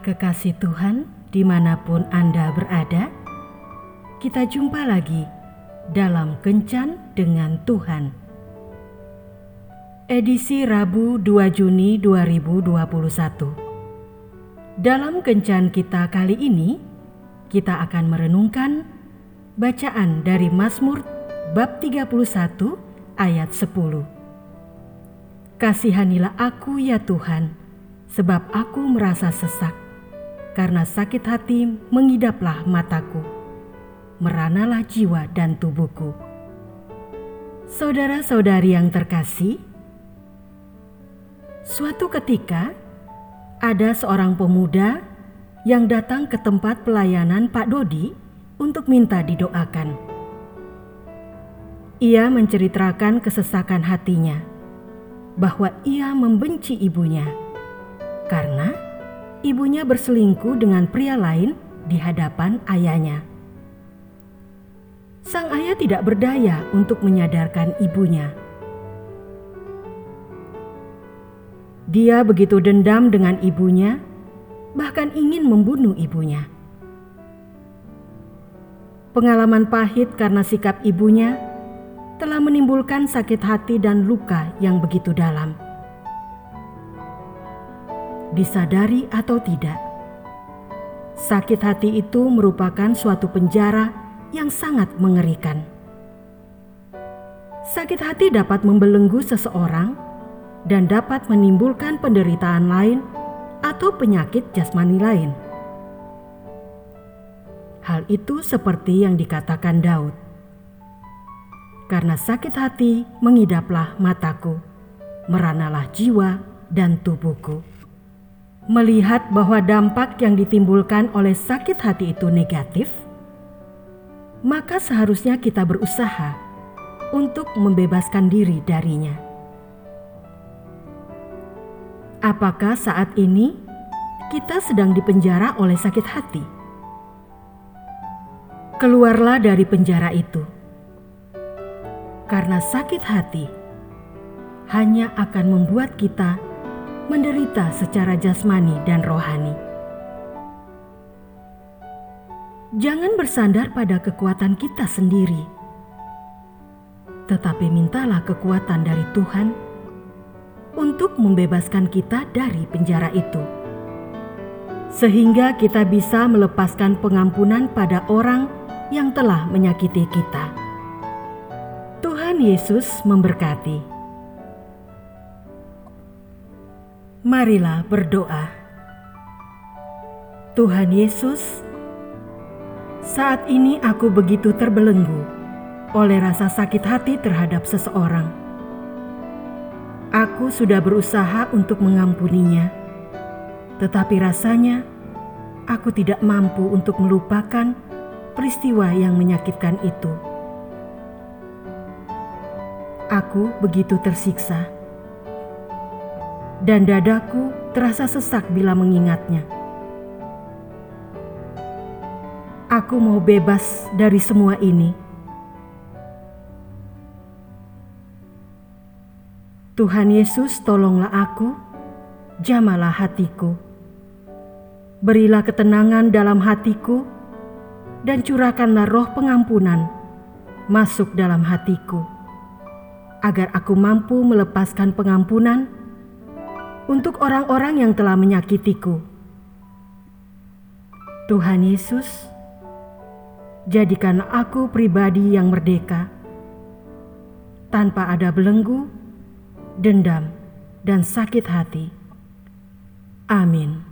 kekasih Tuhan, di mana pun Anda berada, kita jumpa lagi dalam Kencan dengan Tuhan. Edisi Rabu 2 Juni 2021 Dalam Kencan kita kali ini, kita akan merenungkan bacaan dari Mazmur bab 31 ayat 10. Kasihanilah aku ya Tuhan, sebab aku merasa sesak. Karena sakit hati mengidaplah mataku, meranalah jiwa dan tubuhku. Saudara-saudari yang terkasih, suatu ketika ada seorang pemuda yang datang ke tempat pelayanan Pak Dodi untuk minta didoakan. Ia menceritakan kesesakan hatinya bahwa ia membenci ibunya karena ibunya berselingkuh dengan pria lain di hadapan ayahnya. Sang ayah tidak berdaya untuk menyadarkan ibunya. Dia begitu dendam dengan ibunya, bahkan ingin membunuh ibunya. Pengalaman pahit karena sikap ibunya telah menimbulkan sakit hati dan luka yang begitu dalam disadari atau tidak. Sakit hati itu merupakan suatu penjara yang sangat mengerikan. Sakit hati dapat membelenggu seseorang dan dapat menimbulkan penderitaan lain atau penyakit jasmani lain. Hal itu seperti yang dikatakan Daud. Karena sakit hati mengidaplah mataku, meranalah jiwa dan tubuhku melihat bahwa dampak yang ditimbulkan oleh sakit hati itu negatif, maka seharusnya kita berusaha untuk membebaskan diri darinya. Apakah saat ini kita sedang dipenjara oleh sakit hati? Keluarlah dari penjara itu, karena sakit hati hanya akan membuat kita menderita secara jasmani dan rohani. Jangan bersandar pada kekuatan kita sendiri, tetapi mintalah kekuatan dari Tuhan untuk membebaskan kita dari penjara itu, sehingga kita bisa melepaskan pengampunan pada orang yang telah menyakiti kita. Tuhan Yesus memberkati. Marilah berdoa. Tuhan Yesus, saat ini aku begitu terbelenggu oleh rasa sakit hati terhadap seseorang. Aku sudah berusaha untuk mengampuninya, tetapi rasanya aku tidak mampu untuk melupakan peristiwa yang menyakitkan itu. Aku begitu tersiksa dan dadaku terasa sesak bila mengingatnya. Aku mau bebas dari semua ini. Tuhan Yesus, tolonglah aku, jamalah hatiku. Berilah ketenangan dalam hatiku, dan curahkanlah roh pengampunan masuk dalam hatiku, agar aku mampu melepaskan pengampunan untuk orang-orang yang telah menyakitiku. Tuhan Yesus, jadikan aku pribadi yang merdeka, tanpa ada belenggu, dendam, dan sakit hati. Amin.